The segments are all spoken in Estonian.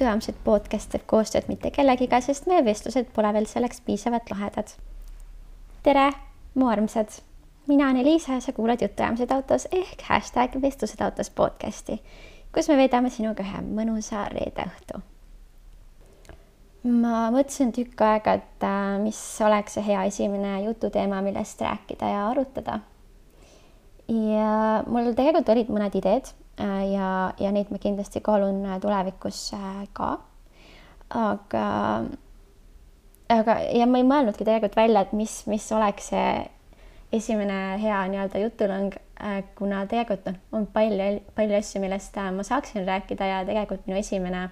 jutuajamised podcast teeb koostööd mitte kellegiga, sest meie vestlused pole veel selleks piisavalt lahedad. tere, mu armsad, mina olen Eliisa ja sa kuulad Jutuajamised autos ehk hashtag vestlused autos podcasti, kus me veedame sinuga ühe mõnusa reede õhtu. ma mõtlesin tükk aega, et äh, mis oleks see hea esimene jututeema, millest rääkida ja arutada. ja mul tegelikult olid mõned ideed Äh, ja, ja neid ma kindlasti kaalun äh, tulevikus ka. aga, aga ja ma ei mõelnudki tegelikult välja, et mis, mis oleks see esimene hea nii-öelda jutulõng, kuna tegelikult noh, on palju, palju asju, millest ma saaksin rääkida ja tegelikult minu esimene,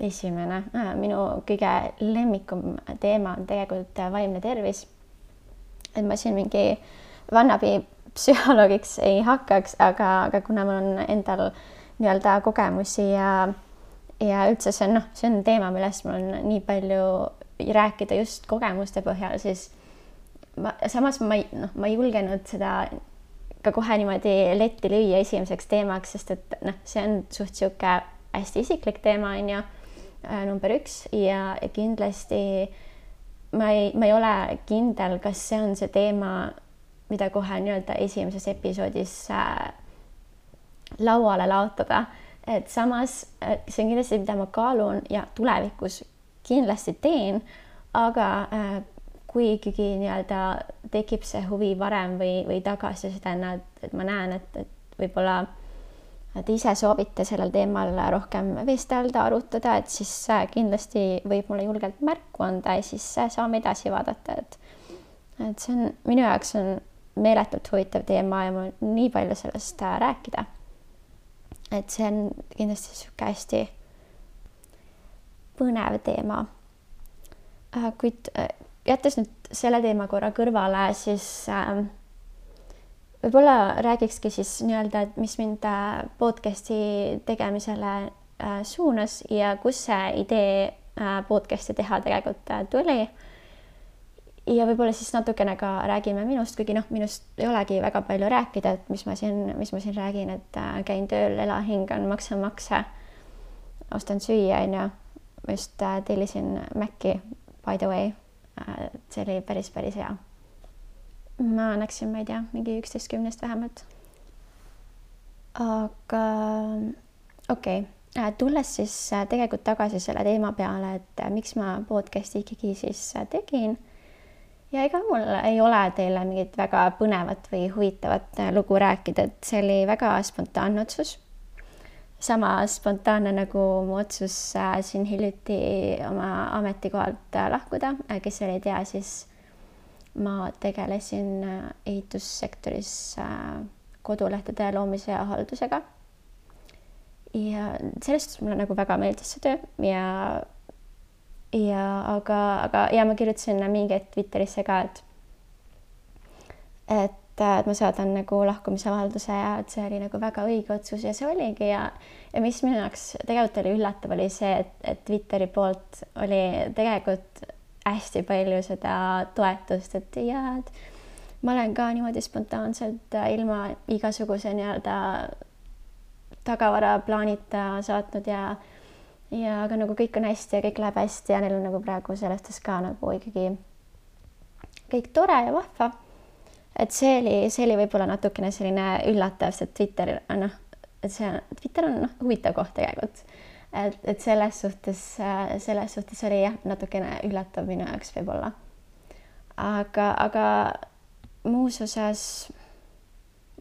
esimene, minu kõige lemmikum teema on tegelikult vaimne tervis. et ma siin mingi vannabi psühholoogiks ei hakkaks, aga, aga kuna mul on endal nii-öelda kogemusi ja ja üldse see on noh, see on teema, millest mul on nii palju rääkida just kogemuste põhjal, siis ma samas ma ei noh, ma ei julgenud seda ka kohe niimoodi letti lüüa esimeseks teemaks, sest et noh, see on suht sihuke hästi isiklik teema on ju äh, number üks ja, ja kindlasti ma ei, ma ei ole kindel, kas see on see teema mida kohe nii-öelda esimeses episoodis äh, lauale laotada. et samas äh, see on kindlasti, mida ma kaalun ja tulevikus kindlasti teen, aga äh, kui ikkagi nii-öelda tekib see huvi varem või, või tagasisidena, et, ma näen, et, et võib-olla te ise soovite sellel teemal rohkem vestelda, arutada, et siis kindlasti võib mulle julgelt märku anda ja siis saame edasi vaadata, et et see on minu jaoks on meeletult huvitav teema ja mul nii palju sellest äh, rääkida. et see on kindlasti niisugune hästi põnev teema. Äh, kuid äh, jättes nüüd selle teema korra kõrvale, siis äh, võib-olla räägikski siis nii-öelda, et mis mind podcast'i tegemisele äh, suunas ja kus see idee äh, podcast'i teha tegelikult äh, tuli ja võib-olla siis natukene ka räägime minust, kuigi noh, minust ei olegi väga palju rääkida, et mis ma siin, mis ma siin räägin, et äh, käin tööl, elan, hingan, maksan makse, ostan süüa, onju. Ma just äh, tellisin Maci, by the way äh,. see oli päris, päris hea. ma annaksin, ma ei tea, mingi üksteist kümnest vähemalt. aga okei okay äh, tulles siis tegelikult tagasi selle teema peale, et miks ma podcast'i ikkagi siis tegin ja ega mul ei ole teile mingit väga põnevat või huvitavat lugu rääkida, et see oli väga spontaanne otsus. Sama spontaanne nagu mu otsus äh, siin hiljuti oma ametikohalt äh, lahkuda, kes veel ei tea, siis ma tegelesin ehitussektoris kodulehtede loomise ja haldusega. ja selles suhtes mulle nagu väga meeldis see töö ja ja aga, aga ja ma kirjutasin mingi hetk Twitterisse ka, et et, et ma saadan nagu lahkumisavalduse ja et see oli nagu väga õige otsus ja see oligi ja ja mis minu jaoks tegelikult oli üllatav, oli see, et, et Twitteri poolt oli tegelikult hästi palju seda toetust, et jaa, et ma olen ka niimoodi spontaanselt ilma igasuguse nii-öelda tagavaraplaanita saatnud ja ja aga nagu kõik on hästi ja kõik läheb hästi ja neil on nagu praegu selles suhtes ka nagu ikkagi kõik tore ja vahva. Et see oli, see oli võib-olla natukene selline üllatav, sest Twitter noh, et see Twitter on noh, huvitav koht tegelikult. et, et selles suhtes, selles suhtes oli jah, natukene üllatav minu jaoks võib-olla. aga, aga muus osas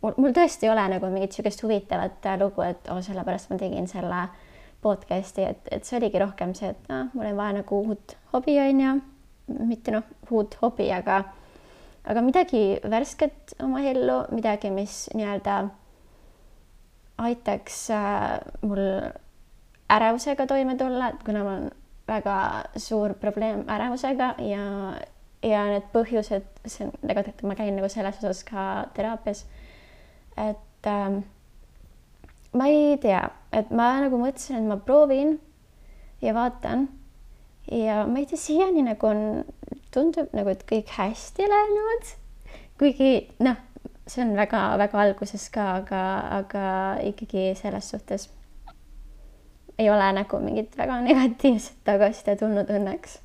mul, mul tõesti ei ole nagu mingit niisugust huvitavat lugu, et oo oh,, sellepärast ma tegin selle podcast'i, et, et see oligi rohkem see, et noh, mul on vaja nagu uut hobi on ju, mitte noh, uut hobi, aga aga midagi värsket oma ellu, midagi, mis nii-öelda aitaks äh, mul ärevusega toime tulla, et kuna mul on väga suur probleem ärevusega ja ja need põhjused, see on nagu, ma käin nagu selles osas ka teraapias. et ähm, ma ei tea, et ma nagu mõtlesin, et ma proovin ja vaatan ja ma ei tea, siiani nagu on, tundub nagu, et kõik hästi läinud. kuigi noh, see on väga-väga alguses ka, aga, aga ikkagi selles suhtes ei ole nagu mingit väga negatiivset tagasisidet tulnud õnneks.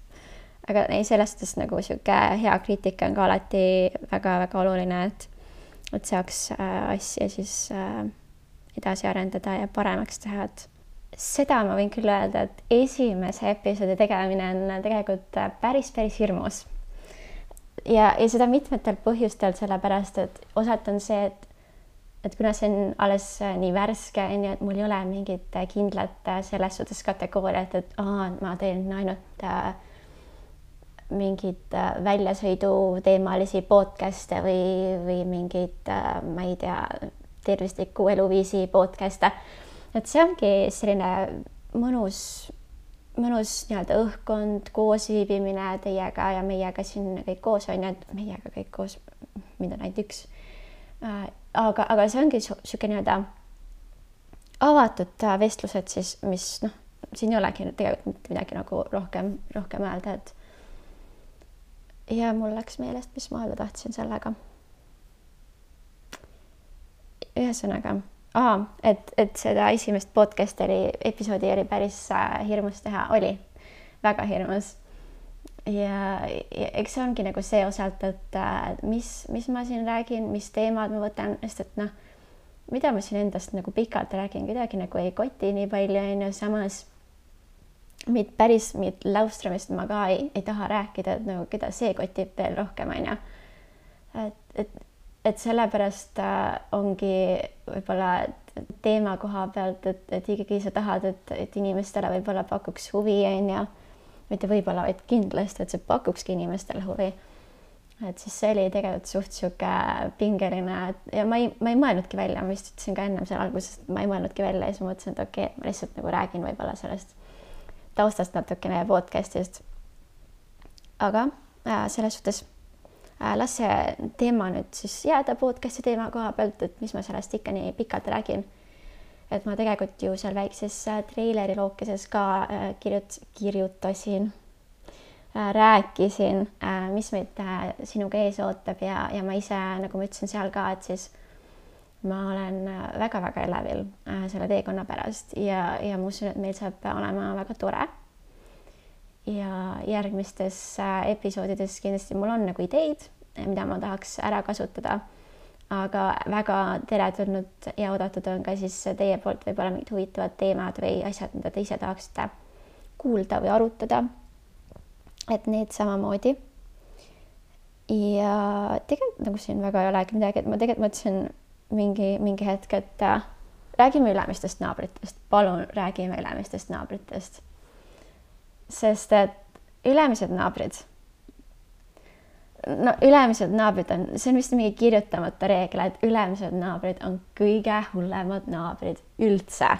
aga ei, selles suhtes nagu sihuke hea kriitika on ka alati väga-väga oluline, et, et saaks äh, asja siis äh, edasi arendada ja paremaks teha, et seda ma võin küll öelda, et esimese episoodi tegemine on tegelikult päris, päris hirmus. ja, ja seda mitmetel põhjustel, sellepärast et osalt on see, et et kuna see on alles nii värske, on ju, et mul ei ole mingit kindlat selles suhtes kategooriat, et aa, ma teen ainult äh, mingeid äh, väljasõiduteemalisi podcast'e või, või mingeid äh,, ma ei tea, tervisliku eluviisi podcast'e et see ongi selline mõnus, mõnus nii-öelda õhkkond, koosviibimine teiega ja meiega siin kõik koos on ju, et meiega kõik koos, mind on ainult üks. Äh, aga, aga see ongi niisugune nii-öelda avatud vestlused siis, mis noh, siin ei olegi tegelikult mitte midagi nagu rohkem, rohkem öelda, et ja mul läks meelest, mis ma öelda tahtsin sellega. ühesõnaga aa, et, et seda esimest podcast'i episoodi oli päris äh, hirmus teha, oli väga hirmus. ja, ja eks see ongi nagu see osalt, et äh, mis, mis ma siin räägin, mis teemad ma võtan, sest et noh, mida ma siin endast nagu pikalt räägin, kuidagi nagu ei koti nii palju, on ju, samas mind päris mingit Laustrumist ma ka ei, ei taha rääkida, et nagu keda see kotib veel rohkem, on ju. et, et et sellepärast äh, ongi võib-olla teema koha pealt, et, et ikkagi sa tahad, et, et inimestele võib-olla pakuks huvi, on ju. mitte võib-olla, vaid kindlasti, et see pakukski inimestele huvi. et siis see oli tegelikult suht sihuke pingeline ja ma ei, ma ei mõelnudki välja, ma vist ütlesin ka ennem seal alguses, et ma ei mõelnudki välja ja siis ma mõtlesin, et okei okay,, ma lihtsalt nagu räägin võib-olla sellest taustast natukene podcast'ist. aga äh, selles suhtes las see teema nüüd siis jääda podcast'i teema koha pealt, et mis ma sellest ikka nii pikalt räägin. et ma tegelikult ju seal väikses äh, treileri lookeses ka äh, kirjut-, kirjutasin, rääkisin, mis meid sinuga ees ootab ja, ja ma ise, nagu ma ütlesin seal ka, et siis ma olen väga-väga elevil selle teekonna pärast ja, ja ma usun, et meil saab olema väga tore ja järgmistes äh, episoodides kindlasti mul on nagu ideid, mida ma tahaks ära kasutada. aga väga teretulnud ja oodatud on ka siis teie poolt võib-olla mingid huvitavad teemad või asjad, mida te ise tahaksite kuulda või arutada. et need samamoodi. ja tegelikult nagu siin väga ei olegi midagi, et ma tegelikult mõtlesin mingi, mingi hetk, et äh, räägime ülemistest naabritest, palun räägime ülemistest naabritest sest et ülemised naabrid, no ülemised naabrid on, see on vist mingi kirjutamata reegel, et ülemised naabrid on kõige hullemad naabrid üldse.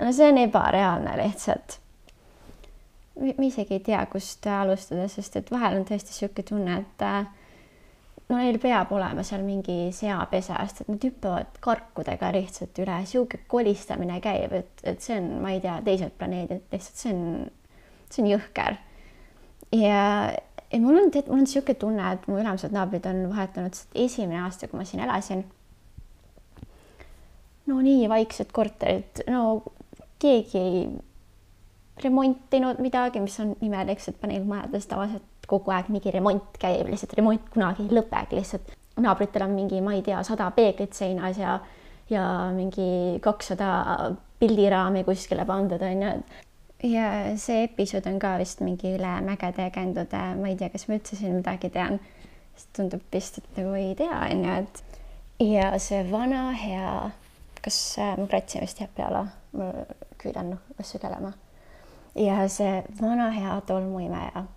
no see on ebareaalne lihtsalt. ma isegi ei tea, kust alustada, sest et vahel on tõesti niisugune tunne, et äh, no neil peab olema seal mingi seapesa, sest et nad hüppavad karkudega lihtsalt üle, sihuke kolistamine käib, et, et see on, ma ei tea, teised planeedid, lihtsalt see on, see on jõhker. ja, ja mul on, mul on niisugune tunne, et mu ülemused naabrid on vahetanud esimene aasta, kui ma siin elasin. no nii vaiksed korterid, no keegi ei remontinud midagi, mis on imelik, sest paneelmajades tavaliselt kogu aeg mingi remont käib, lihtsalt remont kunagi ei lõpegi, lihtsalt naabritel on mingi, ma ei tea, sada peeglit seinas ja ja mingi kakssada pildiraami kuskile pandud onju. ja see episood on ka vist mingi üle mägede ja kändude, ma ei tea, kas ma üldse siin midagi tean. sest tundub vist, et nagu ei tea onju, et ja see vana hea, kas äh, mu kratsimist jääb peale, ma küüdan noh, asju kelema. ja see vana hea tolmuimeja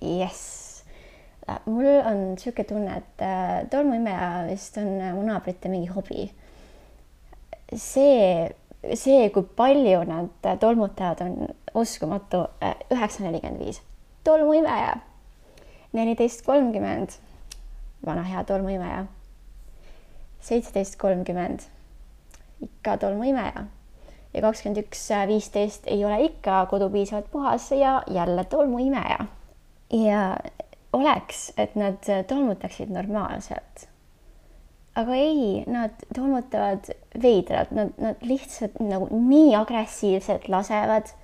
jess. Äh, mul on niisugune tunne, et äh, tolmuimeja vist on äh, mu naabrite mingi hobi. see, see, kui palju nad tolmutavad, on uskumatu. üheksa nelikümmend viis, tolmuimeja, neliteist kolmkümmend, vana hea tolmuimeja. seitseteist kolmkümmend, ikka tolmuimeja. ja kakskümmend üks viisteist ei ole ikka kodu piisavalt puhas ja jälle tolmuimeja. Ja oleks, et nad tolmutaksid normaalselt aga ei, nad tolmutavad veidralt, nad, nad lihtsalt nagu nii agressiivselt lasevad.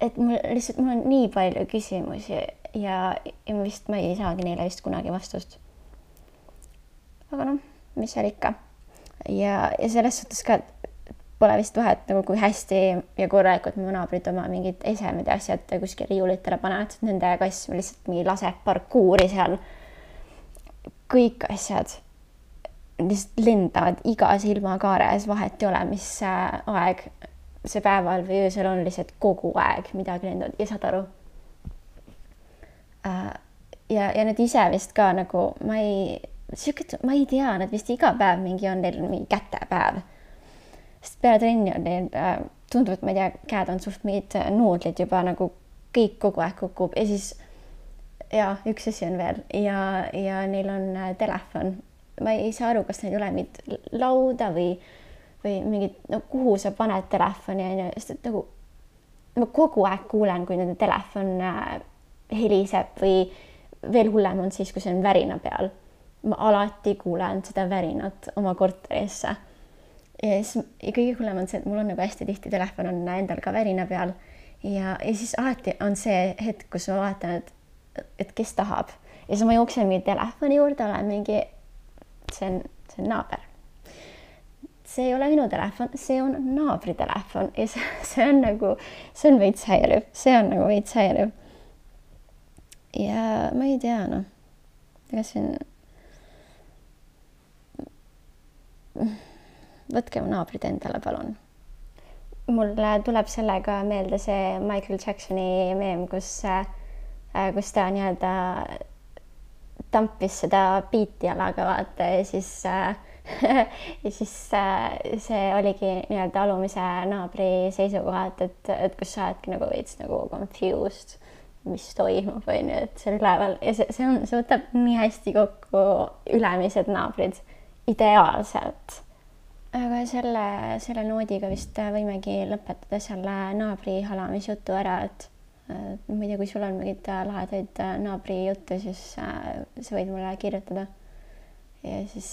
et mul lihtsalt, mul on nii palju küsimusi ja, ja ma vist, ma ei saagi neile vist kunagi vastust. aga noh, mis seal ikka. ja, ja selles suhtes ka pole vist vahet nagu, kui hästi ja korralikult mu naabrid oma mingid esemed ja asjad kuskil riiulitele panevad, nende kass lihtsalt mingi laseb parkuuri seal. kõik asjad lihtsalt lendavad iga silmakaares, vahet ei ole, mis aeg see päeval või öösel on, lihtsalt kogu aeg midagi lendavad ja saad aru. Äh, ja, ja nad ise vist ka nagu ma ei, sihuke, ma ei tea, nad vist iga päev mingi on neil mingi kätepäev. Sest peale trenni on neil äh,, tundub, et ma ei tea, käed on suht mingid nuudlid juba nagu kõik kogu aeg kukub ja siis ja üks asi on veel ja, ja neil on äh, telefon ma ei saa aru, kas neil ei ole mingit lauda või, või mingit, no kuhu sa paned telefoni on ju, sest et nagu ma kogu aeg kuulen, kui nende telefon äh, heliseb või veel hullem on siis, kui see on värina peal. ma alati kuulen seda värinat oma korterisse. Ja siis ja kõige hullem on see, et mul on nagu hästi tihti telefon on endal ka värina peal ja, ja siis alati on see hetk, kus ma vaatan, et, et kes tahab ja siis ma jooksen mingi telefoni juurde, olen mingi see on, see on naaber. see ei ole minu telefon, see on naabri telefon ja see, see on nagu, see on veits häiriv, see on nagu veits häiriv. ja ma ei tea, noh, ega see on. võtke mu naabrid endale, palun mul tuleb sellega meelde see Michael Jacksoni meem, kus, kus ta nii-öelda tampis seda biiti jalaga vaata ja siis äh, ja siis äh, see oligi nii-öelda alumise naabri seisukohalt, et, et kus sa oledki nagu veits nagu confused, mis toimub, on ju, et seal üleval ja see, see on, see võtab nii hästi kokku ülemised naabrid ideaalselt. Aga selle, selle noodiga vist võimegi lõpetada selle naabri halamisjutu ära, et ma ei tea, kui sul on mingeid äh, lahedaid äh, naabrijutte, siis äh, sa võid mulle kirjutada. ja siis,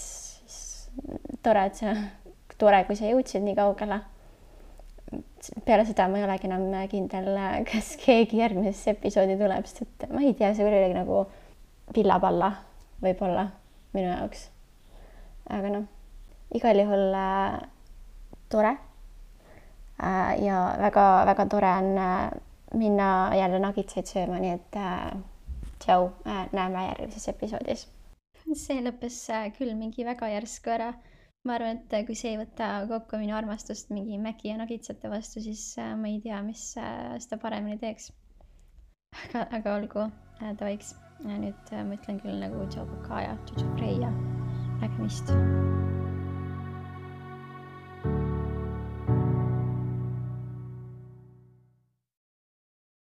siis tore, et sa, tore, kui sa jõudsid nii kaugele. peale seda ma ei olegi enam kindel, kas keegi järgmisesse episoodi tuleb, sest et ma ei tea, see oli nagu pillapalla võib-olla minu jaoks. aga noh, igal juhul äh, tore äh,. ja väga-väga tore on äh, minna jälle nagitseid sööma, nii et tšau näeme järgmises episoodis. see lõppes küll mingi väga järsku ära. ma arvan, et kui see ei võta kokku minu armastust mingi Maci ja nagitsate vastu, siis ma ei tea, mis seda paremini teeks. aga, aga olgu tohiks. nüüd ma ütlen küll nagu tšau, Kaja, tšau, tšau, Freia. nägemist